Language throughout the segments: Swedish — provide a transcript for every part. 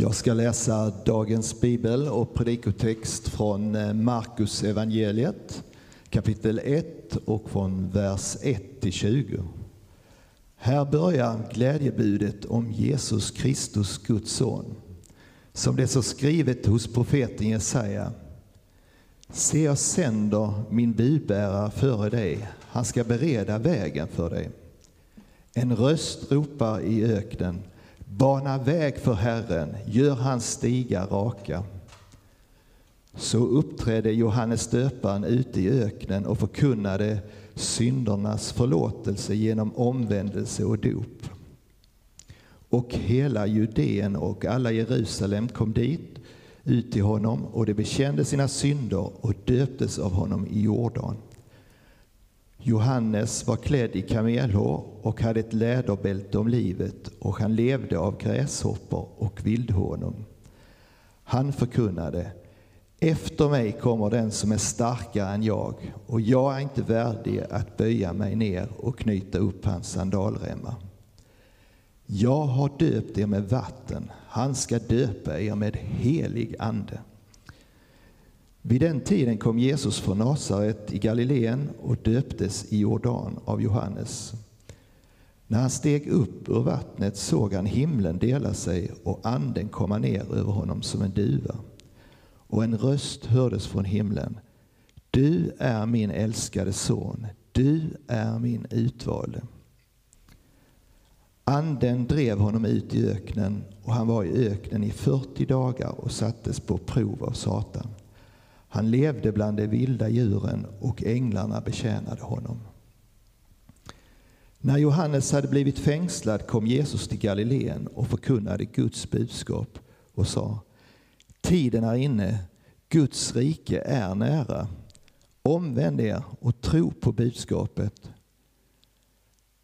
Jag ska läsa dagens bibel och predikotext från eh, Markus evangeliet kapitel 1 och från vers 1 till 20. Här börjar glädjebudet om Jesus Kristus, Guds son, som det så skrivet hos profeten Jesaja. Se, jag sänder min budbärare före dig, han ska bereda vägen för dig. En röst ropar i öknen, Bana väg för Herren, gör hans stigar raka. Så uppträdde Johannes döparen ute i öknen och förkunnade syndernas förlåtelse genom omvändelse och dop. Och hela Judeen och alla Jerusalem kom dit, ut till honom, och de bekände sina synder och döptes av honom i Jordan. Johannes var klädd i kamelhår och hade ett läderbälte om livet och han levde av gräshoppor och vildhonung. Han förkunnade efter mig kommer den som är starkare än jag och jag är inte värdig att böja mig ner och knyta upp hans sandalremmar. Jag har döpt er med vatten, han ska döpa er med helig ande. Vid den tiden kom Jesus från Nasaret i Galileen och döptes i Jordan av Johannes. När han steg upp ur vattnet såg han himlen dela sig och anden komma ner över honom som en duva. Och en röst hördes från himlen. Du är min älskade son, du är min utvalde. Anden drev honom ut i öknen och han var i öknen i 40 dagar och sattes på prov av Satan. Han levde bland de vilda djuren och änglarna betjänade honom. När Johannes hade blivit fängslad kom Jesus till Galileen och förkunnade Guds budskap och sa Tiden är inne, Guds rike är nära. Omvänd er och tro på budskapet.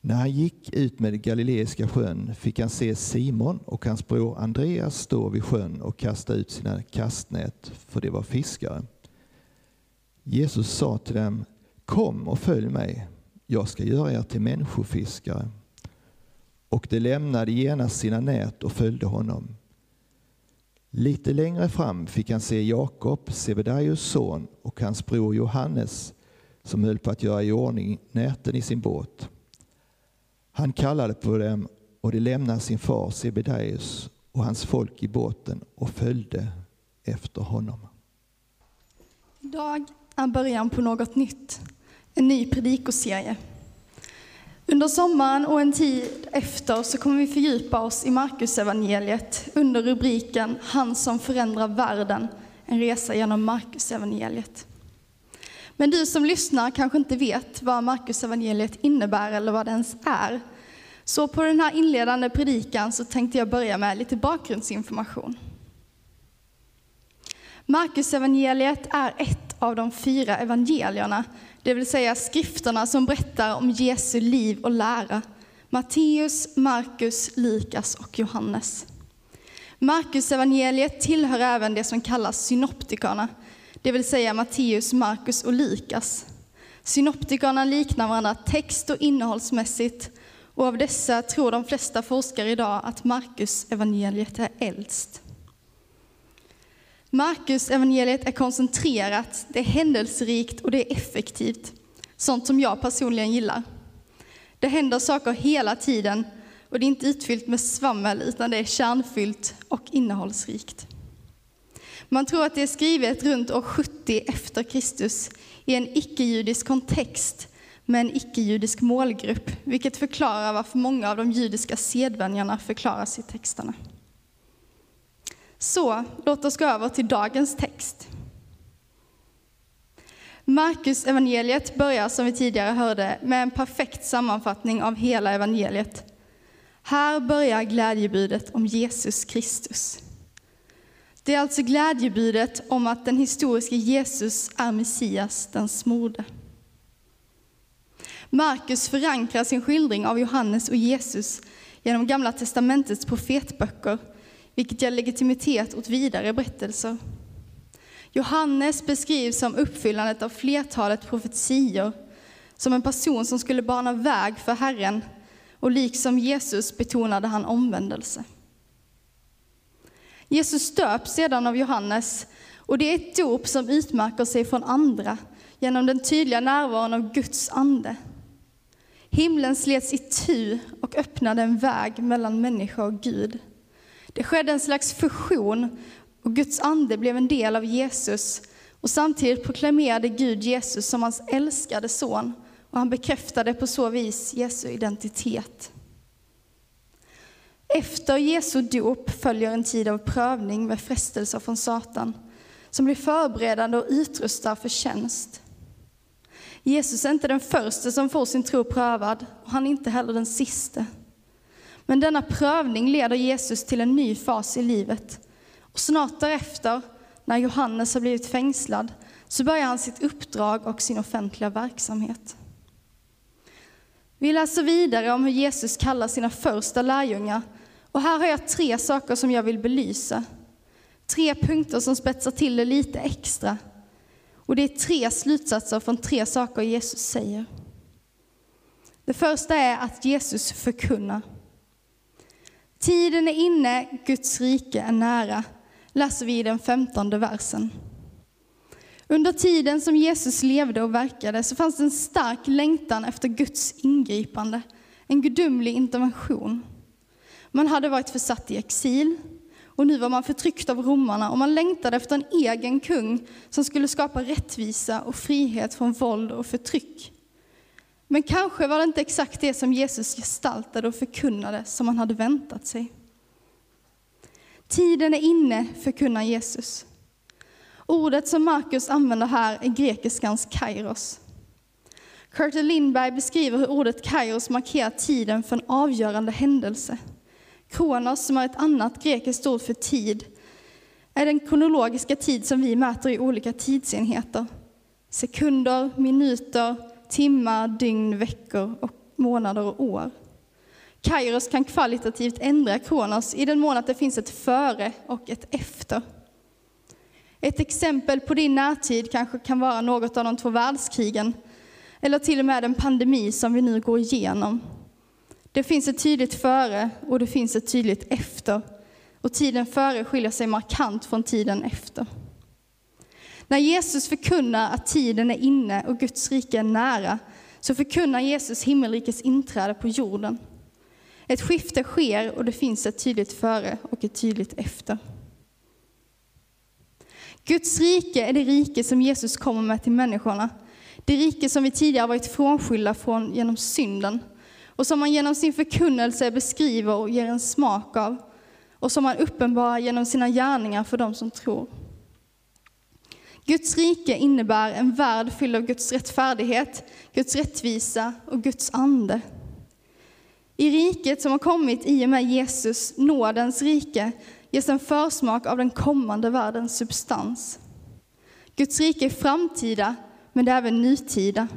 När han gick ut med Galileiska sjön fick han se Simon och hans bror Andreas stå vid sjön och kasta ut sina kastnät, för de var fiskare. Jesus sa till dem, kom och följ mig, jag ska göra er till människofiskare. Och de lämnade genast sina nät och följde honom. Lite längre fram fick han se Jakob, Sebedaios son, och hans bror Johannes som höll på att göra i ordning näten i sin båt. Han kallade på dem och de lämnade sin far Sebedaios och hans folk i båten och följde efter honom. Idag är början på något nytt, en ny predikoserie. Under sommaren och en tid efter så kommer vi fördjupa oss i Markusevangeliet under rubriken Han som förändrar världen, en resa genom Markusevangeliet. Men du som lyssnar kanske inte vet vad Markusevangeliet innebär eller vad det ens är. Så på den här inledande predikan så tänkte jag börja med lite bakgrundsinformation. Markusevangeliet är ett av de fyra evangelierna, det vill säga skrifterna som berättar om Jesu liv och lära. Matteus, Markus, Lukas och Johannes. Markusevangeliet tillhör även det som kallas synoptikerna, det vill säga Matteus, Markus och Lukas. Synoptikerna liknar varandra text och innehållsmässigt och av dessa tror de flesta forskare idag att Markus evangeliet är äldst. Markus evangeliet är koncentrerat, det är händelserikt och det är effektivt. Sånt som jag personligen gillar. Det händer saker hela tiden och det är inte utfyllt med svammel utan det är kärnfyllt och innehållsrikt. Man tror att det är skrivet runt år 70 efter Kristus i en icke-judisk kontext med en icke-judisk målgrupp, vilket förklarar varför många av de judiska sedvänjorna förklaras i texterna. Så låt oss gå över till dagens text. Markus evangeliet börjar som vi tidigare hörde med en perfekt sammanfattning av hela evangeliet. Här börjar glädjebudet om Jesus Kristus. Det är alltså glädjebudet om att den historiske Jesus är Messias, den smorde. Markus förankrar sin skildring av Johannes och Jesus genom Gamla testamentets profetböcker, vilket ger legitimitet åt vidare berättelser. Johannes beskrivs som uppfyllandet av flertalet profetior, som en person som skulle bana väg för Herren, och liksom Jesus betonade han omvändelse. Jesus döps sedan av Johannes, och det är ett dop som utmärker sig från andra genom den tydliga närvaron av Guds ande. Himlen slets itu och öppnade en väg mellan människa och Gud. Det skedde en slags fusion och Guds ande blev en del av Jesus och samtidigt proklamerade Gud Jesus som hans älskade son och han bekräftade på så vis Jesu identitet. Efter Jesu dop följer en tid av prövning med frestelser från Satan som blir förberedande och utrustar för tjänst. Jesus är inte den första som får sin tro prövad och han är inte heller den siste. Men denna prövning leder Jesus till en ny fas i livet. Och snart därefter, när Johannes har blivit fängslad, så börjar han sitt uppdrag och sin offentliga verksamhet. Vi läser vidare om hur Jesus kallar sina första lärjungar. Och här har jag tre saker som jag vill belysa. Tre punkter som spetsar till det lite extra. Och det är tre slutsatser från tre saker Jesus säger. Det första är att Jesus förkunnar. Tiden är inne, Guds rike är nära, läser vi i den femtonde versen. Under tiden som Jesus levde och verkade så fanns det en stark längtan efter Guds ingripande, en gudomlig intervention. Man hade varit försatt i exil och nu var man förtryckt av romarna och man längtade efter en egen kung som skulle skapa rättvisa och frihet från våld och förtryck. Men kanske var det inte exakt det som Jesus gestaltade och förkunnade som man hade väntat sig. Tiden är inne, förkunnar Jesus. Ordet som Markus använder här är grekiskans kairos. Curtin Lindberg beskriver hur ordet kairos markerar tiden för en avgörande händelse. Kronos, som är ett annat grekiskt ord för tid, är den kronologiska tid som vi mäter i olika tidsenheter. Sekunder, minuter, timmar, dygn, veckor, och månader och år. Kairos kan kvalitativt ändra Kronos i den mån att det finns ett före och ett efter. Ett exempel på din närtid kanske kan vara något av de två världskrigen, eller till och med en pandemi som vi nu går igenom. Det finns ett tydligt före och det finns ett tydligt efter. Och tiden före skiljer sig markant från tiden efter. När Jesus förkunnar att tiden är inne och Guds rike är nära, så förkunnar Jesus himmelrikets inträde på jorden. Ett skifte sker och det finns ett tydligt före och ett tydligt efter. Guds rike är det rike som Jesus kommer med till människorna. Det rike som vi tidigare varit frånskilda från genom synden och som han genom sin förkunnelse beskriver och ger en smak av och som han uppenbarar genom sina gärningar för dem som tror. Guds rike innebär en värld fylld av Guds rättfärdighet, Guds rättvisa och Guds ande. I riket som har kommit i och med Jesus, nådens rike, ges en försmak av den kommande världens substans. Guds rike är framtida, men det är även nutida.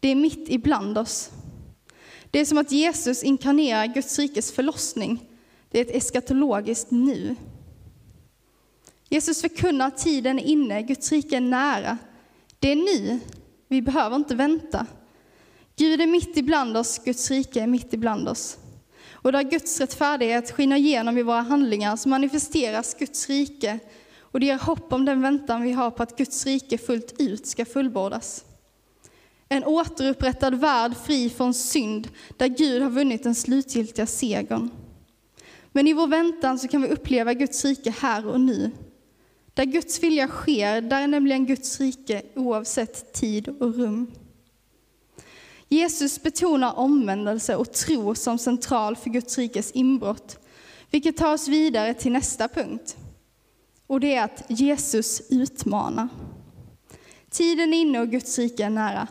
Det är mitt ibland oss. Det är som att Jesus inkarnerar Guds rikes förlossning. Det är ett eskatologiskt nu. Jesus förkunnar att tiden är inne, Guds rike är nära. Det är nu, vi behöver inte vänta. Gud är mitt ibland oss, Guds rike är mitt ibland oss. Och där Guds rättfärdighet skiner igenom i våra handlingar så manifesteras Guds rike och det ger hopp om den väntan vi har på att Guds rike fullt ut ska fullbordas. En återupprättad värld fri från synd, där Gud har vunnit den slutgiltiga segern. Men i vår väntan så kan vi uppleva Guds rike här och nu. Där Guds vilja sker, där är nämligen Guds rike oavsett tid och rum. Jesus betonar omvändelse och tro som central för Guds rikes inbrott, vilket tar oss vidare till nästa punkt. Och det är att Jesus utmanar. Tiden är inne och Guds rike är nära.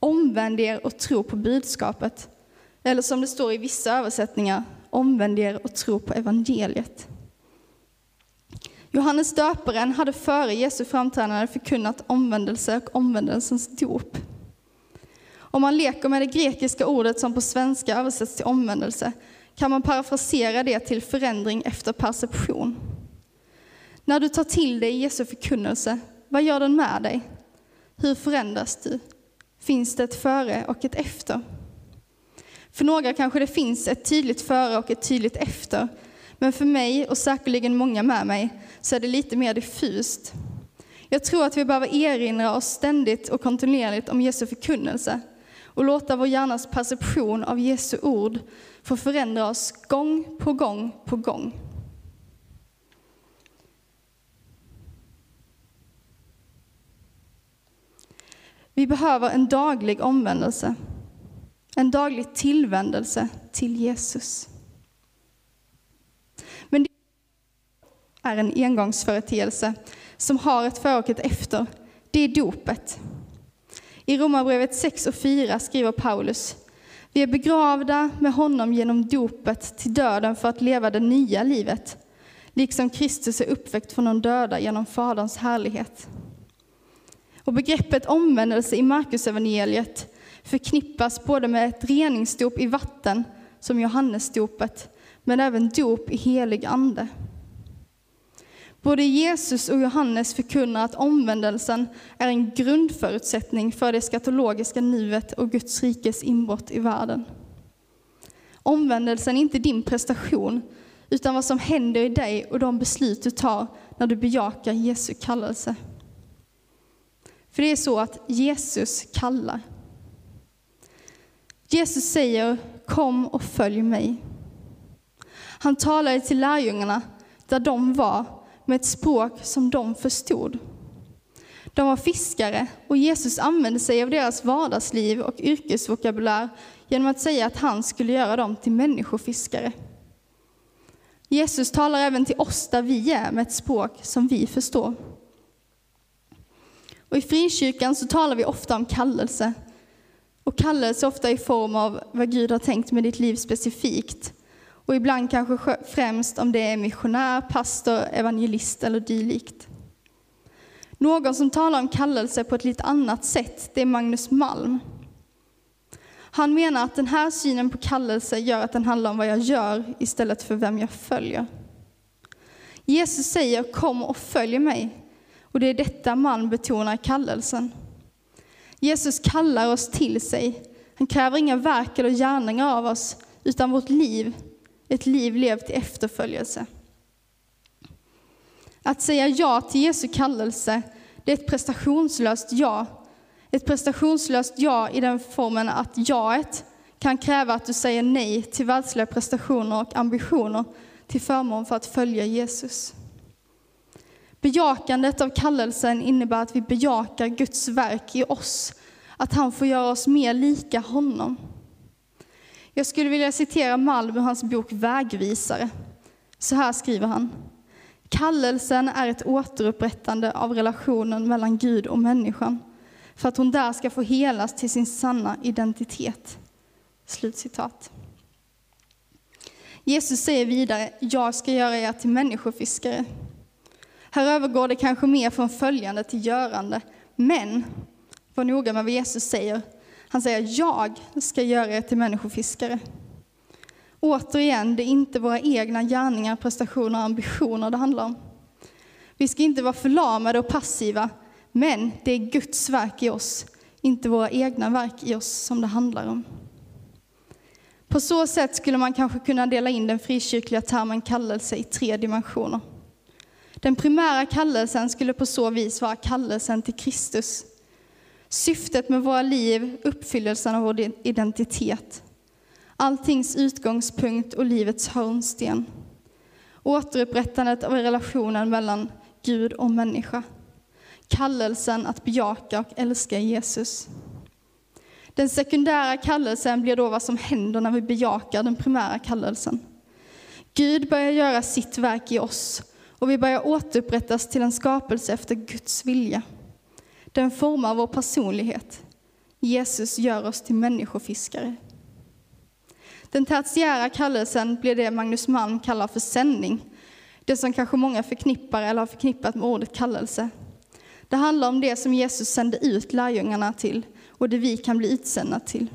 Omvänd er och tro på budskapet. Eller som det står i vissa översättningar, omvänd er och tro på evangeliet. Johannes döparen hade före Jesu framträdande förkunnat omvändelse och omvändelsens dop. Om man leker med det grekiska ordet som på svenska översätts till omvändelse kan man parafrasera det till förändring efter perception. När du tar till dig Jesu förkunnelse, vad gör den med dig? Hur förändras du? Finns det ett före och ett efter? För några kanske det finns ett tydligt före och ett tydligt efter, men för mig och säkerligen många med mig så är det lite mer diffust. Jag tror att vi behöver erinra oss ständigt och kontinuerligt om Jesu förkunnelse och låta vår hjärnas perception av Jesu ord få förändra oss gång på gång på gång. Vi behöver en daglig omvändelse, en daglig tillvändelse till Jesus. Men det är en engångsföreteelse som har ett före och ett efter. Det är dopet. I Romarbrevet 6 och 4 skriver Paulus vi är begravda med honom genom dopet till döden för att leva det nya livet, liksom Kristus är uppväckt från de döda genom Faderns härlighet. Och begreppet omvändelse i Markusevangeliet förknippas både med ett reningsdop i vatten, som Johannesdopet, men även dop i helig ande. Både Jesus och Johannes förkunnar att omvändelsen är en grundförutsättning för det skatologiska nuet och Guds rikes inbrott i världen. Omvändelsen är inte din prestation, utan vad som händer i dig och de beslut du tar när du bejakar Jesu kallelse. För det är så att Jesus kallar. Jesus säger kom och följ mig. Han talade till lärjungarna där de var med ett språk som de förstod. De var fiskare och Jesus använde sig av deras vardagsliv och yrkesvokabulär genom att säga att han skulle göra dem till människofiskare. Jesus talar även till oss där vi är med ett språk som vi förstår. Och I frikyrkan så talar vi ofta om kallelse. Och kallelse ofta i form av vad Gud har tänkt med ditt liv specifikt och ibland kanske främst om det är missionär, pastor, evangelist eller dylikt. Någon som talar om kallelse på ett lite annat sätt, det är Magnus Malm. Han menar att den här synen på kallelse gör att den handlar om vad jag gör istället för vem jag följer. Jesus säger kom och följ mig. Och det är detta man betonar i kallelsen. Jesus kallar oss till sig. Han kräver inga verk eller gärningar av oss, utan vårt liv ett liv levt i efterföljelse. Att säga ja till Jesu kallelse, det är ett prestationslöst ja. Ett prestationslöst ja i den formen att jaet kan kräva att du säger nej till världsliga prestationer och ambitioner till förmån för att följa Jesus. Bejakandet av kallelsen innebär att vi bejakar Guds verk i oss, att han får göra oss mer lika honom. Jag skulle vilja citera Malm ur hans bok Vägvisare. Så här skriver han. Kallelsen är ett återupprättande av relationen mellan Gud och människan för att hon där ska få helas till sin sanna identitet. Slutcitat. Jesus säger vidare, jag ska göra er till människofiskare. Här övergår det kanske mer från följande till görande, men var noga med vad Jesus säger, han säger, jag ska göra er till människofiskare. Återigen, det är inte våra egna gärningar, prestationer och ambitioner det handlar om. Vi ska inte vara förlamade och passiva, men det är Guds verk i oss, inte våra egna verk i oss som det handlar om. På så sätt skulle man kanske kunna dela in den frikyrkliga termen kallelse i tre dimensioner. Den primära kallelsen skulle på så vis vara kallelsen till Kristus, Syftet med våra liv, uppfyllelsen av vår identitet. Alltings utgångspunkt och livets hörnsten. Återupprättandet av relationen mellan Gud och människa. Kallelsen att bejaka och älska Jesus. Den sekundära kallelsen blir då vad som händer när vi bejakar den primära kallelsen. Gud börjar göra sitt verk i oss och vi börjar återupprättas till en skapelse efter Guds vilja. Den formar vår personlighet. Jesus gör oss till människofiskare. Den tertiära kallelsen blir det Magnus Malm kallar för sändning. Det som kanske många förknippar eller har förknippat med ordet kallelse. Det handlar om det som Jesus sände ut lärjungarna till och det vi kan bli utsända till.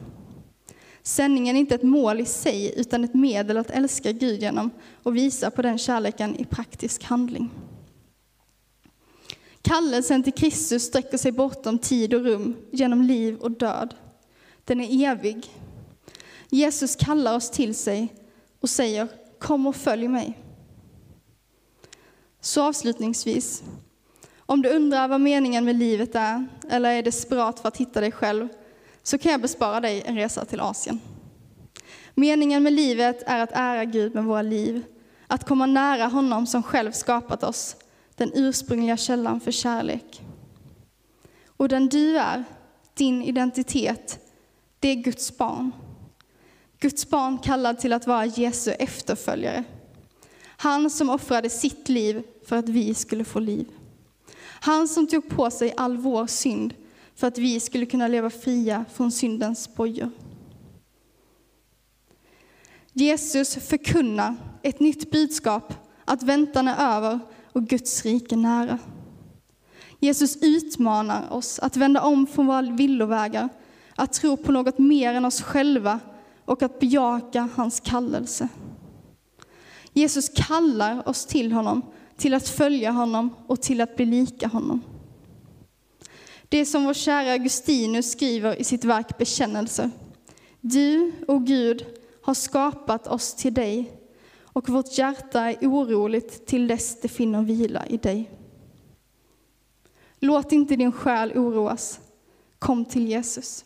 Sändningen är inte ett mål i sig utan ett medel att älska Gud genom och visa på den kärleken i praktisk handling. Kallelsen till Kristus sträcker sig bortom tid och rum, genom liv och död. Den är evig. Jesus kallar oss till sig och säger Kom och följ mig. Så avslutningsvis, om du undrar vad meningen med livet är eller är desperat för att hitta dig själv så kan jag bespara dig en resa till Asien. Meningen med livet är att ära Gud med våra liv, att komma nära honom som själv skapat oss, den ursprungliga källan för kärlek. Och den du är, din identitet, det är Guds barn. Guds barn kallad till att vara Jesu efterföljare. Han som offrade sitt liv för att vi skulle få liv. Han som tog på sig all vår synd för att vi skulle kunna leva fria från syndens bojor. Jesus förkunnar ett nytt budskap, att väntan är över och Guds rike nära. Jesus utmanar oss att vända om från våra villovägar, att tro på något mer än oss själva och att bejaka hans kallelse. Jesus kallar oss till honom, till att följa honom och till att bli lika honom. Det som vår kära Augustinus skriver i sitt verk Bekännelser. Du, o Gud, har skapat oss till dig och vårt hjärta är oroligt till dess det finner vila i dig. Låt inte din själ oroas. Kom till Jesus.